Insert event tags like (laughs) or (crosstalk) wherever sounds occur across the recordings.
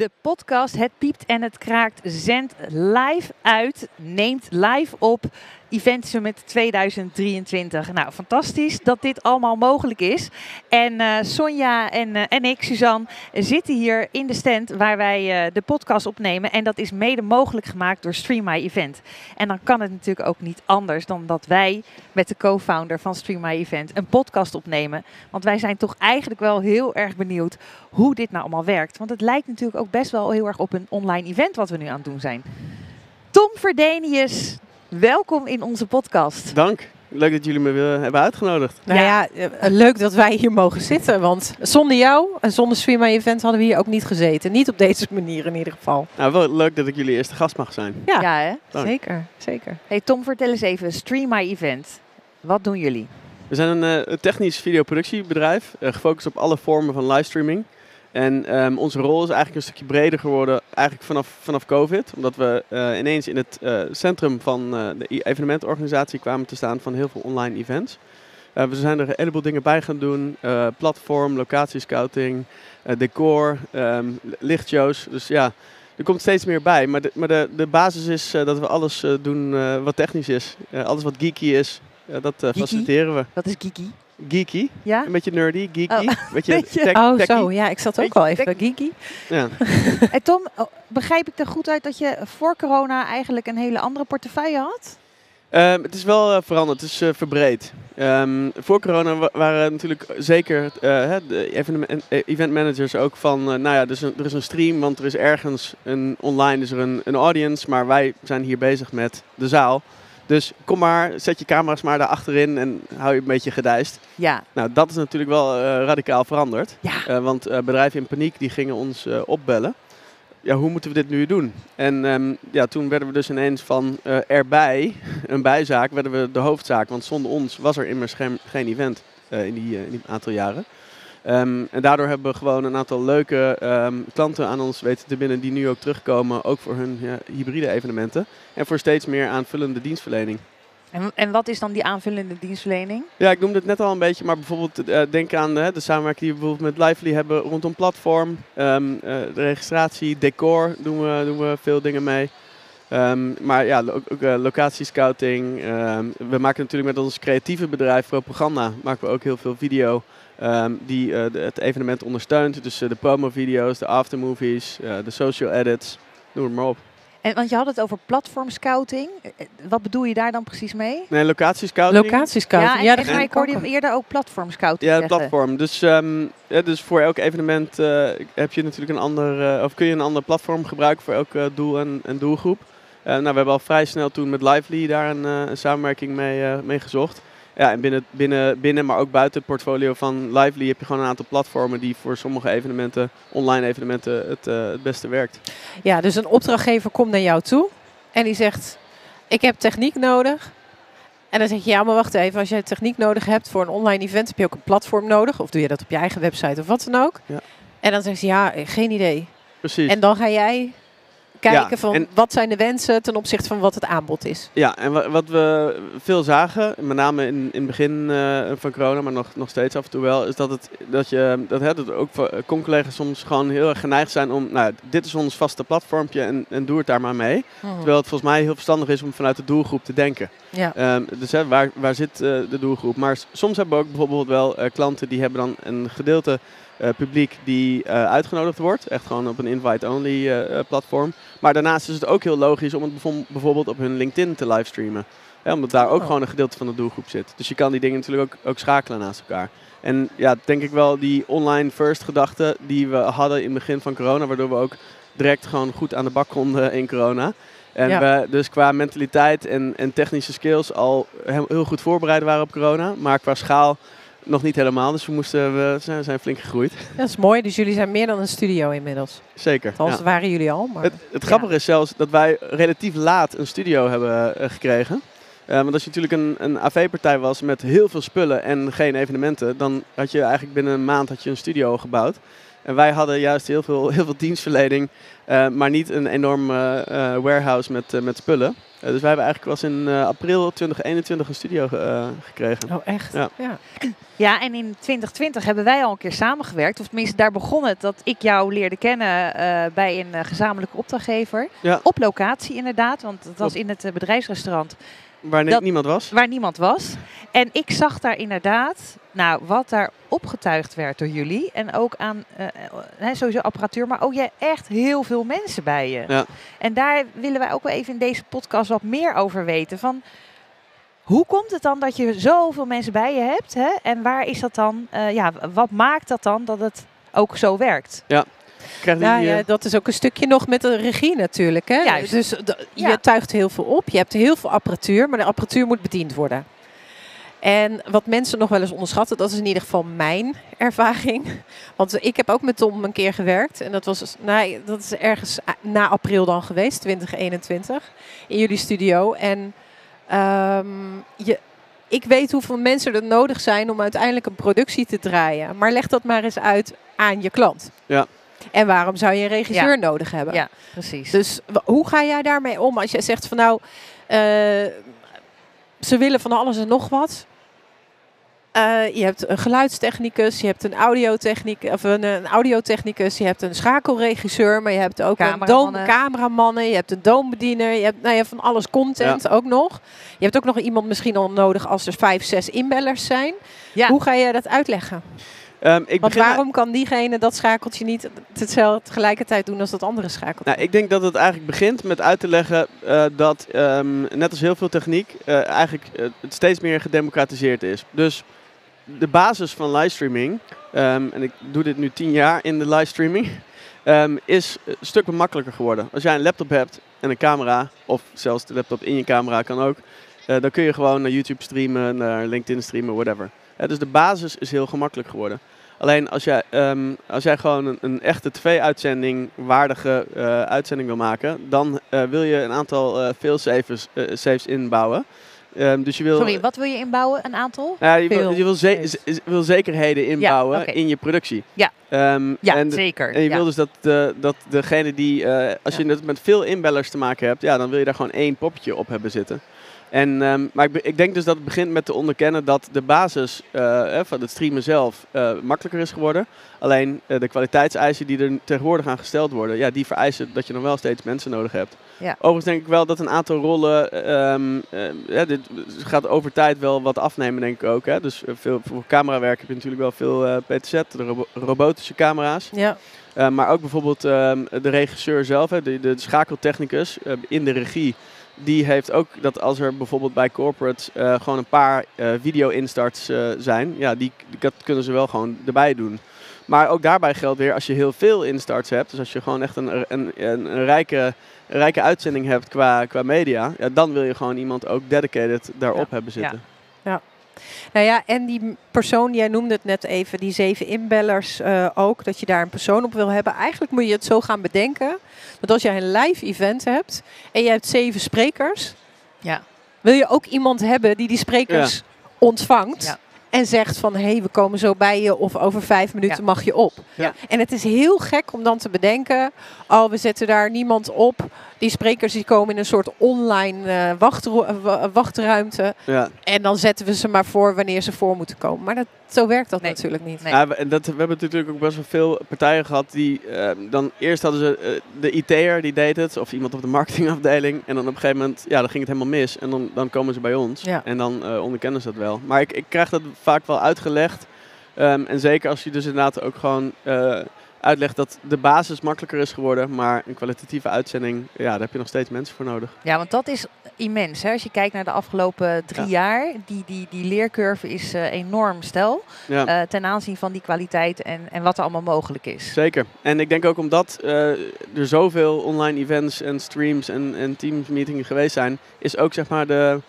De podcast Het Piept en Het Kraakt zendt live uit, neemt live op Event Summit 2023. Nou, fantastisch dat dit allemaal mogelijk is. En uh, Sonja en, uh, en ik, Suzanne, zitten hier in de stand waar wij uh, de podcast opnemen. En dat is mede mogelijk gemaakt door Stream My Event. En dan kan het natuurlijk ook niet anders dan dat wij met de co-founder van Stream My Event een podcast opnemen. Want wij zijn toch eigenlijk wel heel erg benieuwd hoe dit nou allemaal werkt. Want het lijkt natuurlijk ook best wel heel erg op een online event wat we nu aan het doen zijn. Tom Verdenius, welkom in onze podcast. Dank. Leuk dat jullie me weer hebben uitgenodigd. Nou ja, ja, leuk dat wij hier mogen zitten. Want zonder jou en zonder Stream My Event hadden we hier ook niet gezeten. Niet op deze manier in ieder geval. Nou, wel leuk dat ik jullie eerste gast mag zijn. Ja, ja hè? Dank. zeker. zeker. Hey Tom, vertel eens even, Stream My Event. Wat doen jullie? We zijn een, uh, technisch videoproductiebedrijf, uh, gefocust op alle vormen van livestreaming. En um, onze rol is eigenlijk een stukje breder geworden, eigenlijk vanaf, vanaf COVID. Omdat we uh, ineens in het uh, centrum van uh, de evenementorganisatie kwamen te staan van heel veel online events. we zijn er een heleboel dingen bij gaan doen. platform, locatiescouting, decor, um, lichtshows. Dus ja, er komt steeds meer bij. Maar de, maar de, de basis is dat we alles doen wat technisch is. alles wat geeky is, dat faciliteren we. Wat is geeky? geeky. Ja? Een beetje nerdy, geeky. Oh. Beetje (laughs) Beetje- tech- Oh, zo. Ja, ik zat ook al even geeky. Ja. (laughs) En Tom, oh, begrijp ik er goed uit dat je voor corona eigenlijk een hele andere portefeuille had? Ehm, het is wel eh, veranderd, het is eh, verbreed. Ehm, voor corona wa- waren natuurlijk zeker eh, hè, de event managers ook van, eh, nou ja, er is, een, er is een stream, want er is ergens een online is er een, een audience, maar wij zijn hier bezig met de zaal. Dus kom maar, zet je camera's maar daar achterin en hou je een beetje gedijst. Ja. Nou, dat is natuurlijk wel eh, radicaal veranderd. Ja. Eh, want eh, bedrijven in paniek die gingen ons opbellen. Ja, hoe moeten we dit nu doen? En ehm, ja, toen werden we dus ineens van erbij, (laughs) een bijzaak, werden we de hoofdzaak. Want zonder ons was er immers geen, geen event in, die, in die aantal jaren. Ehm, en daardoor hebben we gewoon een aantal leuke ehm, klanten aan ons weten te binnen die nu ook terugkomen, ook voor hun ja, hybride evenementen. En voor steeds meer aanvullende dienstverlening. En, en wat is dan die aanvullende dienstverlening? Ja, ik noemde het net al een beetje, maar bijvoorbeeld eh, denk aan de samenwerking die we bijvoorbeeld met Lively hebben rondom platform, ehm, eh, de registratie, decor doen we, doen we veel dingen mee. Ehm, maar ja, lo- ook eh, locatiescouting. ehm, we maken natuurlijk met ons creatieve bedrijf Propaganda maken we ook heel veel video ehm, die eh, de- het evenement ondersteunt. Dus eh, de promo-video's, de aftermovies, de social edits, noem het maar op. En, want je had het over platform scouting. Eh, Wat bedoel je daar dan precies mee? Nee, locatiescouting. Locatiescouting. ja, en, Ja, en, ik hoorde ook. hem eerder ook platform scouting Ja, zeggen. platform. Dus, ehm, ja, dus voor elk evenement eh, heb je natuurlijk een ander, of kun je een ander platform gebruiken voor elk doel en, en doelgroep. Eh, nou, we hebben al vrij snel toen met Lively daar een, eh, een samenwerking mee, eh, mee gezocht. Ja, en binnen, binnen, binnen, maar ook buiten het portfolio van Lively heb je gewoon een aantal platformen die voor sommige evenementen, online evenementen, het, het beste werkt. Ja, dus een opdrachtgever komt naar jou toe en die zegt: Ik heb techniek nodig. En dan zeg je: Ja, maar wacht even. Als jij techniek nodig hebt voor een online event, heb je ook een platform nodig. Of doe je dat op je eigen website of wat dan ook. Ja. En dan zegt ze: Ja, geen idee. Precies. En dan ga jij kijken Ja, van wat zijn de wensen ten opzichte van wat het aanbod is. Ja, en wa- wat we veel zagen, met name in, in het begin eh, van corona, maar nog, nog steeds af en toe wel, is dat, het, dat, je, dat, hè, dat ook con-collega's soms gewoon heel erg geneigd zijn om, nou, dit is ons vaste platformpje en, en doe het daar maar mee. Terwijl het volgens mij heel verstandig is om vanuit de doelgroep te denken. Ja. Ehm, dus hè, waar, waar zit eh, de doelgroep? Maar soms hebben we ook bijvoorbeeld wel eh, klanten die hebben dan een gedeelte eh, publiek die uitgenodigd wordt. Echt gewoon op een invite-only platform. Maar daarnaast is het ook heel logisch om het bijvoorbeeld op hun LinkedIn te livestreamen. Hè, omdat daar ook Oh. gewoon een gedeelte van de doelgroep zit. Dus je kan die dingen natuurlijk ook, ook schakelen naast elkaar. En ja, denk ik wel die online first gedachte die we hadden in het begin van corona. Waardoor we ook direct gewoon goed aan de bak konden in corona. En Ja. we dus qua mentaliteit en, en technische skills al heel, heel goed voorbereid waren op corona. Maar qua schaal nog niet helemaal. Dus we moesten, we zijn, zijn flink gegroeid. (laughs) Dat is mooi. Dus jullie zijn meer dan een studio inmiddels. Zeker. Althans, ja. waren jullie al. Maar Het, het grappige is zelfs dat wij relatief laat een studio hebben eh, gekregen. Eh, want als je natuurlijk een, een AV-partij was met heel veel spullen en geen evenementen, dan had je eigenlijk binnen een maand had je een studio gebouwd. En wij hadden juist heel veel, heel veel dienstverlening, eh, maar niet een enorm eh, eh, warehouse met, met spullen. Dus wij hebben eigenlijk was in april 2021 een studio ge- eh, gekregen. Oh, echt? Ja. ja. Ja, en in 2020 hebben wij al een keer samengewerkt. Of tenminste, daar begon het dat ik jou leerde kennen eh, bij een gezamenlijke opdrachtgever. Ja. Op locatie inderdaad, want het was in het bedrijfsrestaurant Waar ni- Dat- niemand was. waar niemand was. En ik zag daar inderdaad, nou, wat daar opgetuigd werd door jullie. En ook aan, eh, eh, hè, sowieso apparatuur, maar ook jij echt heel veel mensen bij je. Ja. En daar willen wij ook wel even in deze podcast wat meer over weten. Van, hoe komt het dan dat je zoveel mensen bij je hebt? Hè? En waar is dat dan, eh, ja, wat maakt dat dan dat het ook zo werkt? Die, Ja, eh, ja, dat is ook een stukje nog met de regie natuurlijk. Hè? Juist. Dus je Ja. tuigt heel veel op. Je hebt heel veel apparatuur, maar de apparatuur moet bediend worden. En wat mensen nog wel eens onderschatten, dat is in ieder geval mijn (laughs) ervaring. Want ik heb ook met Tom een keer gewerkt. En dat, was, nou, dat is ergens na april dan geweest, 2021, in jullie studio. En ehm, je, ik weet hoeveel mensen er nodig zijn om uiteindelijk een productie te draaien. Maar leg dat maar eens uit aan je klant. Ja. En waarom zou je een regisseur nodig hebben? Ja, precies. Dus hoe ga jij daarmee om als je zegt van nou, eh, ze willen van alles en nog wat. Eh, je hebt een geluidstechnicus, je hebt een audiotechnicus, of een, een audiotechnicus, je hebt een schakelregisseur, maar je hebt ook een Cameramannen. doom, cameramannen, je hebt een doombediener, je hebt nou ja, van alles content ook nog. Je hebt ook nog iemand misschien al nodig als er vijf, zes inbellers zijn. Ja. Hoe ga je dat uitleggen? Ehm, ik Want begin waarom kan diegene dat schakeltje niet hetzelfde tegelijkertijd doen als dat andere schakeltje? Nou, ik denk dat het eigenlijk begint met uit te leggen eh, dat, ehm, net als heel veel techniek, eh, eigenlijk eh, het steeds meer gedemocratiseerd is. Dus de basis van livestreaming, ehm, en ik doe dit nu tien jaar in de livestreaming, (laughs) is een stuk makkelijker geworden. Als jij een laptop hebt en een camera, of zelfs de laptop in je camera kan ook, dan kun je gewoon naar YouTube streamen, naar LinkedIn streamen, whatever. Dus de basis is heel gemakkelijk geworden. Alleen als jij, ehm, als jij gewoon een, een echte tv-uitzending waardige eh, uitzending wil maken, dan eh, wil je een aantal eh failsafes eh, saves inbouwen. Ehm, dus je wil, Sorry, wat wil je inbouwen? Een aantal? ja, je, wil, Veel je wil, ze- zekerheden inbouwen in je productie. Ja. Ehm, Ja, en, zeker. en je ja. wil dus dat, de, dat degene die, als je het met veel inbellers te maken hebt, ja, dan wil je daar gewoon één poppetje op hebben zitten. En, ehm, maar ik, ik denk dus dat het begint met te onderkennen dat de basis eh, eh, van het streamen zelf eh, makkelijker is geworden. Alleen de kwaliteitseisen die er tegenwoordig aan gesteld worden, ja, die vereisen dat je nog wel steeds mensen nodig hebt. Ja. Overigens denk ik wel dat een aantal rollen, ehm, ehm, ja, dit gaat over tijd wel wat afnemen denk ik ook. Hè? Dus veel, voor camerawerk heb je natuurlijk wel veel PTZ, de robo- robotische camera's. Ja. Maar ook bijvoorbeeld de regisseur zelf, hè, de, de schakeltechnicus in de regie. Die heeft ook dat als er bijvoorbeeld bij corporates uh, gewoon een paar uh, video-instarts uh, zijn, ja, die, dat kunnen ze wel gewoon erbij doen. Maar ook daarbij geldt weer, als je heel veel instarts hebt, dus als je gewoon echt een, een, een, een rijke, rijke uitzending hebt qua, qua media, ja, dan wil je gewoon iemand ook dedicated daarop ja. hebben zitten. Ja. Nou ja, en die persoon, jij noemde het net even, die zeven inbellers uh, ook, dat je daar een persoon op wil hebben. Eigenlijk moet je het zo gaan bedenken, dat als jij een live event hebt en je hebt zeven sprekers, ja. wil je ook iemand hebben die die sprekers ja. ontvangt. Ja. En zegt van, hé, hey, we komen zo bij je of over vijf minuten mag je op. En het is heel gek om dan te bedenken, oh, we zetten daar niemand op. Die sprekers die komen in een soort online uh, wachtru wachtruimte. Ja. En dan zetten we ze maar voor wanneer ze voor moeten komen. Maar dat, zo werkt dat nee. natuurlijk niet. Nee. Ja, we, dat, we hebben natuurlijk ook best wel veel partijen gehad die uh, dan eerst hadden ze uh, de IT'er die deed het, of iemand op de marketingafdeling. En dan op een gegeven moment, ja, dan ging het helemaal mis. En dan, dan komen ze bij ons. Ja. En dan uh, onderkennen ze dat wel. Maar ik, ik krijg dat vaak wel uitgelegd. Um, en zeker als je dus inderdaad ook gewoon uh, uitlegt dat de basis makkelijker is geworden, maar een kwalitatieve uitzending, ja, daar heb je nog steeds mensen voor nodig. Ja, want dat is immens. Hè? Als je kijkt naar de afgelopen drie ja. jaar, die, die, die leercurve is uh, enorm stel ja. uh, ten aanzien van die kwaliteit en, en wat er allemaal mogelijk is. Zeker. En ik denk ook omdat uh, er zoveel online events en streams en, en teams meetingen geweest zijn, is ook zeg maar de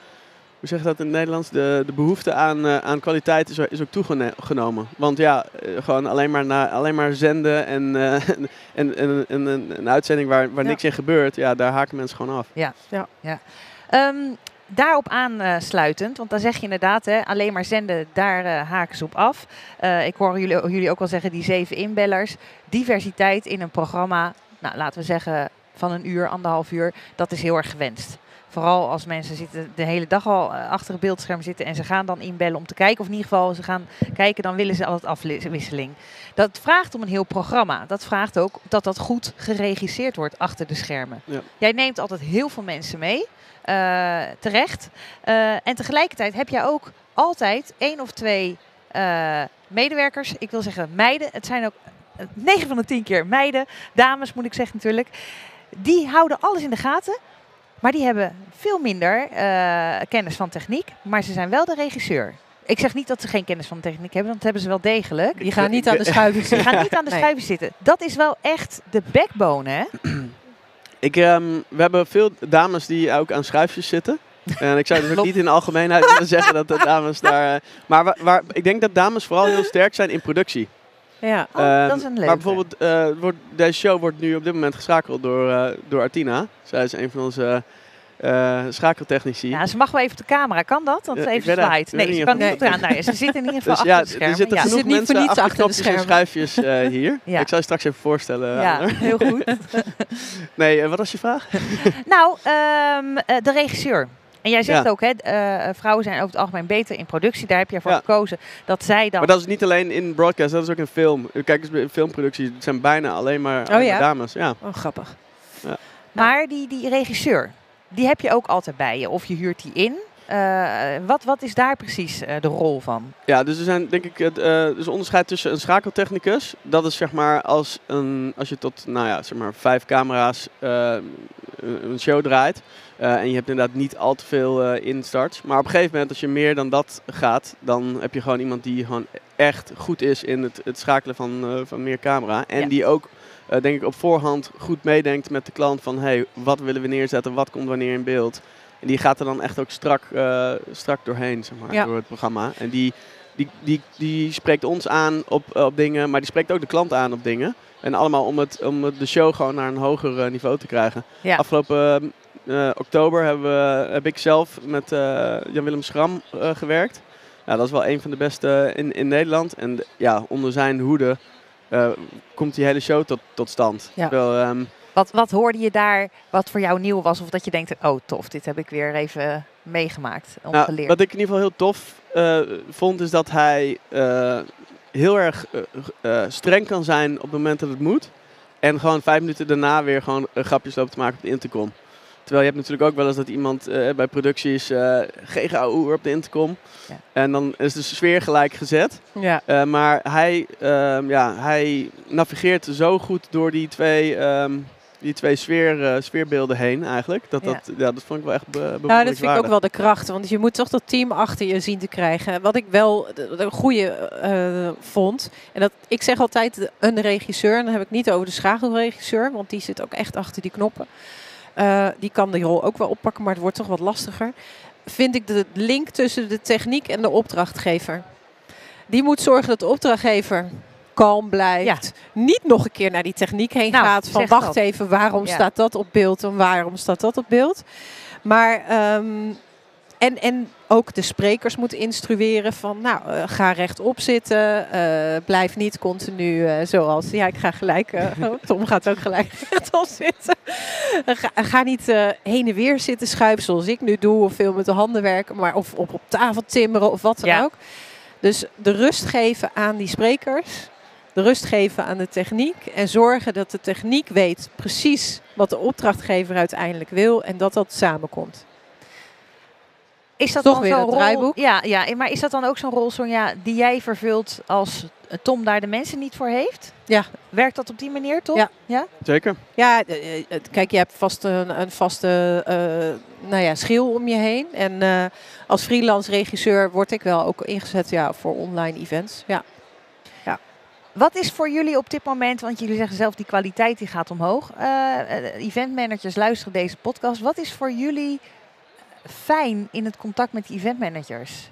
hoe zeg je dat in het Nederlands? De, de behoefte aan, uh, aan kwaliteit is, is ook toegenomen. Want ja, uh, gewoon alleen maar, na, alleen maar zenden en, uh, (laughs) en, en, en, en, een uitzending waar, waar ja. niks in gebeurt, ja, daar haken mensen gewoon af. Ja, ja. ja. Um, daarop aansluitend, want dan zeg je inderdaad, hè, alleen maar zenden, daar eh, haken ze op af. Eh, ik hoor jullie, jullie ook wel zeggen, die zeven inbellers. Diversiteit in een programma, nou, laten we zeggen van een uur, anderhalf uur, dat is heel erg gewenst. Vooral als mensen zitten de hele dag al eh, achter het beeldscherm zitten en ze gaan dan inbellen om te kijken. Of in ieder geval ze gaan kijken, dan willen ze altijd afwisseling. Dat vraagt om een heel programma. Dat vraagt ook dat dat goed geregisseerd wordt achter de schermen. Ja. Jij neemt altijd heel veel mensen mee, eh, terecht. Eh, en tegelijkertijd heb jij ook altijd één of twee medewerkers. Ik wil zeggen meiden. Het zijn ook eh, 9 van de 10 keer meiden. Dames moet ik zeggen natuurlijk. Die houden alles in de gaten. Maar die hebben veel minder eh, kennis van techniek. Maar ze zijn wel de regisseur. Ik zeg niet dat ze geen kennis van techniek hebben, want dat hebben ze wel degelijk. Die gaan niet aan de schuiven (laughs) Ze zitten. gaan niet aan de Nee. schuiven zitten. Dat is wel echt de backbone, hè? (clears throat) Ik, ehm, we hebben veel dames die ook aan schuifjes zitten. En ik zou dus ook niet in de algemeenheid willen zeggen dat de dames daar... eh, maar waar, waar, ik denk dat dames vooral heel sterk zijn in productie. Ja. Oh, Ehm, dat is een leuke. Maar bijvoorbeeld, eh, wordt, deze show wordt nu op dit moment geschakeld door, eh, door Artina. Zij is een van onze eh, schakeltechnici. Ja, ze mag wel even op de camera. Kan dat? Want Ja, ze ik even dat. slide. Nee, ze niet kan niet dat- Nou ja, ze zitten in ieder (laughs) geval Dus achter ja, de schermen. er zitten ja. genoeg Zit niet mensen niets achter, achter de schermen. schuifjes eh, (laughs) hier. Ja. Ik zal je straks even voorstellen. Ja, heel goed. (laughs) Nee, wat was je vraag? nou, ehm, eh, de regisseur. En jij zegt Ja. ook, hè, eh, vrouwen zijn over het algemeen beter in productie. Daar heb je voor Ja. gekozen dat zij dan... Maar dat is niet alleen in broadcast, dat is ook in film. Kijk eens, in filmproductie het zijn bijna alleen maar, Oh ja? dames. Ja. Oh, grappig. Maar die, die regisseur, die heb je ook altijd bij je. Of je huurt die in. Eh, wat, wat is daar precies eh, de rol van? Ja, dus er zijn denk ik het dus onderscheid tussen een schakeltechnicus. Dat is zeg maar als, een, als je tot nou ja, zeg maar vijf camera's een show draait. en je hebt inderdaad niet al te veel instarts. Maar op een gegeven moment, als je meer dan dat gaat, dan heb je gewoon iemand die gewoon echt goed is in het, het schakelen van, van meer camera. En Ja. die ook, denk ik, op voorhand goed meedenkt met de klant van hey, wat willen we neerzetten, wat komt wanneer in beeld. En die gaat er dan echt ook strak, eh, strak doorheen, zeg maar, Ja. door het programma. En die, die, die, die spreekt ons aan op, op dingen, maar die spreekt ook de klant aan op dingen. En allemaal om, het, om de show gewoon naar een hoger eh, niveau te krijgen. Ja. Afgelopen eh, oktober hebben we, heb ik zelf met eh, Jan-Willem Schram eh, gewerkt. Ja, dat is wel een van de beste in, in Nederland. En ja, onder zijn hoede eh, komt die hele show tot, tot stand. Ja. Terwijl, ehm, Wat, wat hoorde je daar wat voor jou nieuw was? Of dat je denkt, oh tof, dit heb ik weer even meegemaakt, Nou, wat ik in ieder geval heel tof eh, vond, is dat hij eh, heel erg eh, streng kan zijn op het moment dat het moet. En gewoon vijf minuten daarna weer gewoon grapjes loopt te maken op de intercom. Terwijl je hebt natuurlijk ook wel eens dat iemand eh, bij producties eh GGOE op de intercom. Ja. En dan is de sfeer gelijk gezet. Ja. Eh, maar hij, ehm, ja, hij navigeert zo goed door die twee, ehm, die twee sfeer, eh, sfeerbeelden heen eigenlijk. Dat, Ja. dat, ja, dat vond ik wel echt be Nou, dat vind ik ook wel de kracht. Want je moet toch dat team achter je zien te krijgen. Wat ik wel de goede eh, vond. En dat ik zeg altijd een regisseur. En dan heb ik niet over de schakelregisseur. Want die zit ook echt achter die knoppen. Eh, die kan die rol ook wel oppakken. Maar het wordt toch wat lastiger. Vind ik de link tussen de techniek en de opdrachtgever. Die moet zorgen dat de opdrachtgever kalm blijft. Niet nog een keer naar die techniek heen Nou, gaat. Van wacht dat. even, waarom Ja. staat dat op beeld en waarom staat dat op beeld? Maar ehm, en, en ook de sprekers moeten instrueren van, nou, eh, ga rechtop zitten, eh, blijf niet continu eh, zoals, ja, ik ga gelijk, (laughs) oh, Tom gaat ook gelijk (laughs) rechtop zitten. ga, ga niet heen en weer zitten schuiven zoals ik nu doe, of veel met de handen werken, maar of op, op tafel timmeren of wat dan Ja. ook. Dus de rust geven aan die sprekers, de rust geven aan de techniek en zorgen dat de techniek weet precies wat de opdrachtgever uiteindelijk wil en dat dat samenkomt. Is dat Toch dan weer zo'n draaiboek? Ja, ja, maar is dat dan ook zo'n rol, Sonja, die jij vervult als Tom daar de mensen niet voor heeft? Ja. Werkt dat op die manier, toch? Ja. ja? Zeker. Ja, eh, eh, kijk, je hebt vast een, een vaste eh, nou ja, schil om je heen. En eh, als freelance regisseur word ik wel ook ingezet ja, voor online events. Ja. Wat is voor jullie op dit moment, want jullie zeggen zelf die kwaliteit die gaat omhoog. Eh eh, eventmanagers luisteren deze podcast. Wat is voor jullie fijn in het contact met die eventmanagers?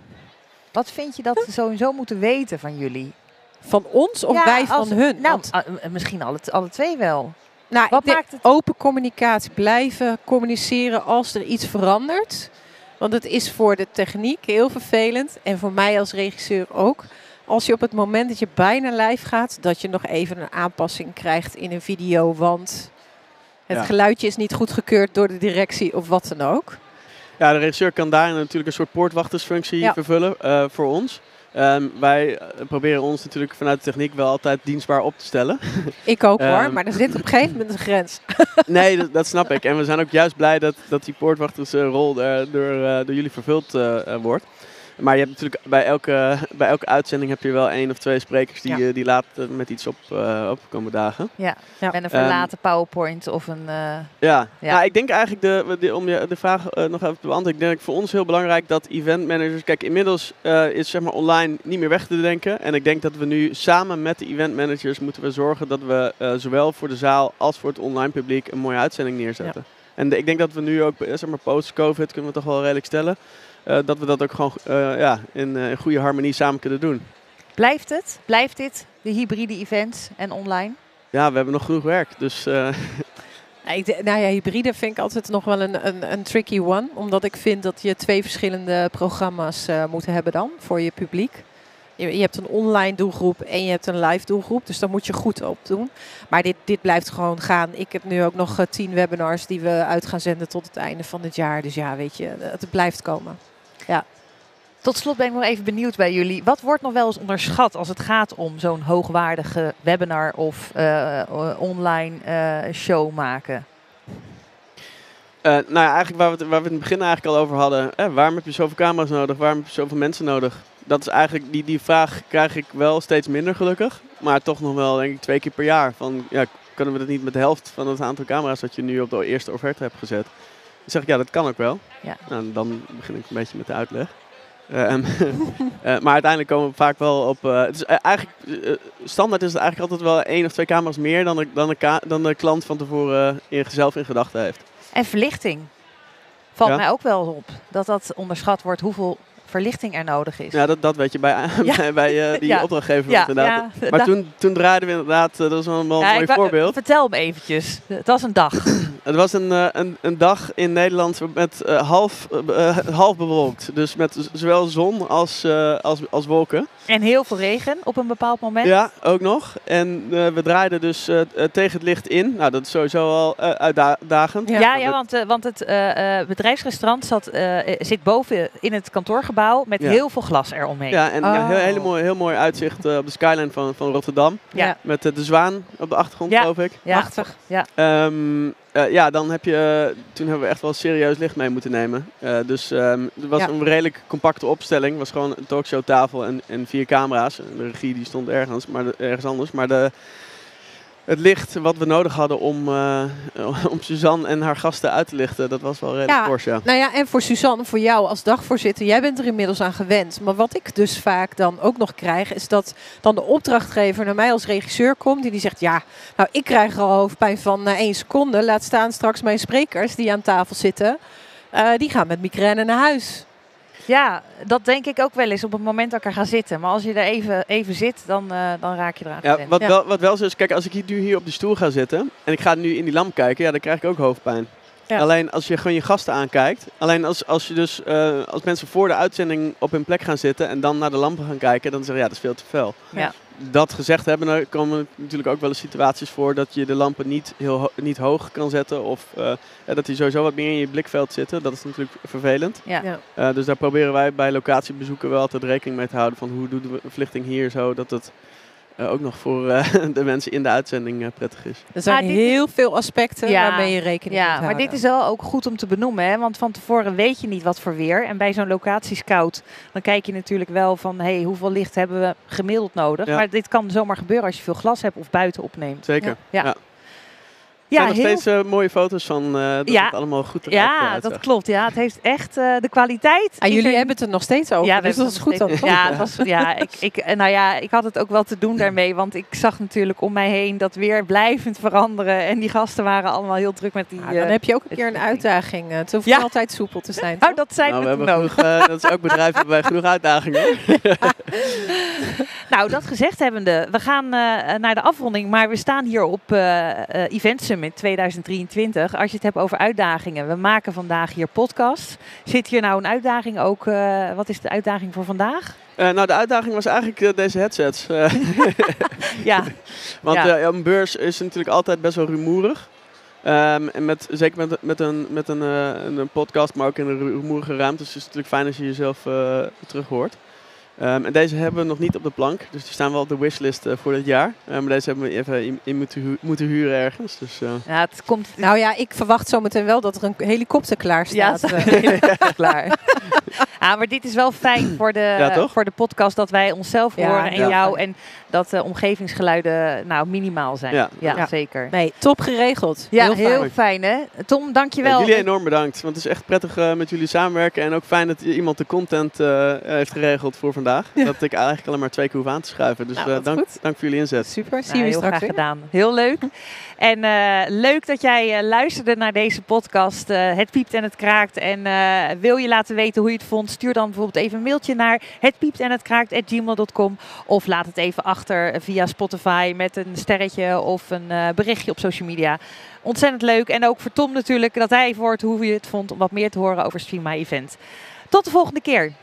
Wat vind je dat ze sowieso moeten weten van jullie? Van ons of Ja, wij van als- hun? Nou, Want, eh, misschien alle, alle twee wel. nou, Wat maakt het... open communicatie, blijven communiceren als er iets verandert. Want het is voor de techniek heel vervelend en voor mij als regisseur ook. Als je op het moment dat je bijna live gaat, dat je nog even een aanpassing krijgt in een video, want het Ja. geluidje is niet goedgekeurd door de directie of wat dan ook. Ja, de regisseur kan daarin natuurlijk een soort poortwachtersfunctie Ja. vervullen eh, voor ons. Ehm, wij eh, proberen ons natuurlijk vanuit de techniek wel altijd dienstbaar op te stellen. (laughs) Ik ook hoor, Ehm. maar er zit op een gegeven moment een grens. (laughs) nee, dat, dat snap ik. En we zijn ook juist blij dat, dat die poortwachtersrol daar door, door jullie vervuld wordt. Maar je hebt natuurlijk bij elke, bij elke uitzending heb je wel één of twee sprekers die, Ja. eh, die later met iets op, eh, op komen dagen. Ja, Ja. met een verlaten PowerPoint of een... eh, Ja, Ja. Nou, ik denk eigenlijk, de, de- om je de vraag eh, nog even te beantwoorden, ik denk voor ons heel belangrijk dat event managers, kijk inmiddels eh, is zeg maar online niet meer weg te denken. En ik denk dat we nu samen met de event managers moeten we zorgen dat we eh, zowel voor de zaal als voor het online publiek een mooie uitzending neerzetten. En de- ik denk dat we nu ook, eh, zeg maar post-covid kunnen we toch wel redelijk stellen, eh, dat we dat ook gewoon eh, ja, in, eh, in goede harmonie samen kunnen doen. Blijft het? Blijft dit? De hybride events en online? Ja, we hebben nog genoeg werk, dus eh, (laughs) de- nou ja, hybride vind ik altijd nog wel een, een, een tricky one. Omdat ik vind dat je twee verschillende programma's eh, moet hebben dan voor je publiek. Je, je hebt een online doelgroep en je hebt een live doelgroep. Dus daar moet je goed op doen. Maar dit, dit blijft gewoon gaan. Ik heb nu ook nog eh, tien webinars die we uit gaan zenden tot het einde van het jaar. Dus ja, weet je, het blijft komen. Tot slot ben ik nog even benieuwd bij jullie. Wat wordt nog wel eens onderschat als het gaat om zo'n hoogwaardige webinar of eh, eh, online eh, show maken? Nou ja, eigenlijk waar we, het, waar we in het begin eigenlijk al over hadden. Eh, waarom heb je zoveel camera's nodig? Waarom heb je zoveel mensen nodig? Dat is eigenlijk, die, die vraag krijg ik wel steeds minder gelukkig. Maar toch nog wel, denk ik, twee keer per jaar. Van, ja, kunnen we dat niet met de helft van het aantal camera's dat je nu op de eerste offerte hebt gezet? Zeg ik, ja, dat kan ook wel. Ja. Nou, dan begin ik een beetje met de uitleg. Ehm, (laughs) eh, maar uiteindelijk komen we vaak wel op. eh, het is eh, eigenlijk, eh, standaard is het eigenlijk altijd wel één of twee camera's meer dan de, dan de, dan de klant van tevoren in, zelf in gedachten heeft. En verlichting. Valt Ja. mij ook wel op dat dat onderschat wordt hoeveel verlichting er nodig is. Ja, dat, dat weet je bij, Ja. (laughs) bij, eh, die Ja. opdrachtgever Ja, inderdaad. ja, Maar toen, toen draaiden we inderdaad, eh, dat was wel een mooi voorbeeld. Vertel me eventjes. Het was een dag. (clears throat) Het was een, eh, een, een dag in Nederland met half, half bewolkt. Dus met zowel zon als, als, als wolken. En heel veel regen op een bepaald moment. Ja, ook nog. En we draaiden dus tegen het licht in. Nou, dat is sowieso al uitdagend. Ja. Ja, want, want het bedrijfsrestaurant zat, zit boven in het kantoorgebouw met Ja. heel veel glas eromheen. Ja, en ja, heel, Oh. hele mooi, heel mooi uitzicht eh, op de skyline van, van Rotterdam. Ja. Met eh, de zwaan op de achtergrond, Ja. geloof ik. Ja. Prachtig. Ehm, eh, ja, dan heb je, toen hebben we echt wel serieus licht mee moeten nemen. Eh, dus ehm het was Ja. een redelijk compacte opstelling. Het was gewoon een talkshowtafel en, en vier camera's. De regie die stond ergens, maar de- ergens anders. Maar de, het licht wat we nodig hadden om, eh, (laughs) om Suzanne en haar gasten uit te lichten, dat was wel redelijk Ja. fors, ja. Nou ja, en voor Suzanne, voor jou als dagvoorzitter, jij bent er inmiddels aan gewend. Maar wat ik dus vaak dan ook nog krijg, is dat dan de opdrachtgever naar mij als regisseur komt. Die die zegt, ja, nou ik krijg er al hoofdpijn van na één seconde. Laat staan straks mijn sprekers die aan tafel zitten. Eh, die gaan met migraine naar huis. Ja, dat denk ik ook wel eens op het moment dat ik er ga zitten. Maar als je er even, even zit, dan, eh, dan raak je eraan Ja, gewend. wat, Ja. Wel, wat wel zo is, kijk, als ik hier, nu hier op de stoel ga zitten en ik ga nu in die lamp kijken, ja, dan krijg ik ook hoofdpijn. Ja. Alleen als je gewoon je gasten aankijkt, alleen als, als je dus, eh, als mensen voor de uitzending op hun plek gaan zitten en dan naar de lampen gaan kijken, dan zeggen ja, dat is veel te fel. Ja. Dat gezegd hebben, dan komen natuurlijk ook wel eens situaties voor dat je de lampen niet, heel ho- niet hoog kan zetten of eh, ja, dat die sowieso wat meer in je blikveld zitten. Dat is natuurlijk vervelend. Ja. Ja. Eh, dus daar proberen wij bij locatiebezoeken wel altijd rekening mee te houden van hoe doen we verlichting hier zo dat het eh, ook nog voor eh, (laughs) de mensen in de uitzending eh, prettig is. Er zijn Ah, heel veel aspecten Ja. waarmee je rekening Ja, moet maar houden. dit is wel ook goed om te benoemen. Hè? Want van tevoren weet je niet wat voor weer. En bij zo'n locatiescout, dan kijk je natuurlijk wel van... Hey, hoeveel licht hebben we gemiddeld nodig? Ja. Maar dit kan zomaar gebeuren als je veel glas hebt of buiten opneemt. Zeker. Ja. Ja. Er zijn nog heel steeds eh, mooie foto's van eh, dat Ja. het allemaal goed eruit Ja, eruit dat klopt. Ja, het heeft echt eh, de kwaliteit. Ah, jullie er- hebben het er nog steeds over, dus dat is goed dan. Ja, het was, ja, ik, ik, eh, nou ja, ik had het ook wel te doen daarmee. Want ik zag natuurlijk om mij heen dat weer blijvend veranderen. En die gasten waren allemaal heel druk met die... Ja, dan eh, heb je ook een keer een uitdaging. eh, Het hoeft niet altijd soepel te zijn. (laughs) Oh, toch? dat zijn Nou, we we hebben genoeg, eh, dat is ook bedrijven waarbij genoeg uitdagingen. (laughs) (laughs) Nou, dat gezegd hebbende, we gaan uh, naar de afronding, maar we staan hier op uh, uh, Event Summit 2023. Als je het hebt over uitdagingen, we maken vandaag hier podcast. Zit hier nou een uitdaging ook? wat is de uitdaging voor vandaag? nou, de uitdaging was eigenlijk deze headsets. (laughs) ja. (laughs) Want ja. een beurs is natuurlijk altijd best wel rumoerig. Um, en met, zeker met, met, een, met een, een podcast, maar ook in een rumoerige ruimte. Dus het is natuurlijk fijn als je jezelf terug hoort. Um, en deze hebben we nog niet op de plank, dus die staan wel op de wishlist uh, voor dit jaar. Uh, maar deze hebben we even in, in moeten, hu moeten, huren ergens. Dus, uh. ja, het komt... Nou ja, ik verwacht zometeen wel dat er een helikopter klaar staat. Ja, (laughs) klaar. (laughs) ah, maar dit is wel fijn (clears throat) voor de, ja, voor de podcast dat wij onszelf horen en jou. En dat de omgevingsgeluiden nou, minimaal zijn. Ja, ja, zeker. Nee, top geregeld. Ja, heel, heel fijn. hè. Tom, dankjewel. Ja, jullie enorm bedankt, want het is echt prettig met jullie samenwerken. En ook fijn dat iemand de content heeft geregeld voor vandaag. Dat ik eigenlijk alleen maar twee keer hoef aan te schuiven. Dus nou, uh, dank, dank voor jullie inzet. Super, zie nou, je straks graag gedaan. Heel leuk. (laughs) En uh, leuk dat jij uh, luisterde naar deze podcast. het piept en het kraakt. En wil je laten weten hoe je vond? Stuur dan bijvoorbeeld even een mailtje naar hetpiept en het kraakt Of laat het even achter via Spotify met een sterretje of een berichtje op social media. Ontzettend leuk. En ook voor Tom natuurlijk dat hij even hoort hoe je het vond om wat meer te horen over Stream My Event. Tot de volgende keer.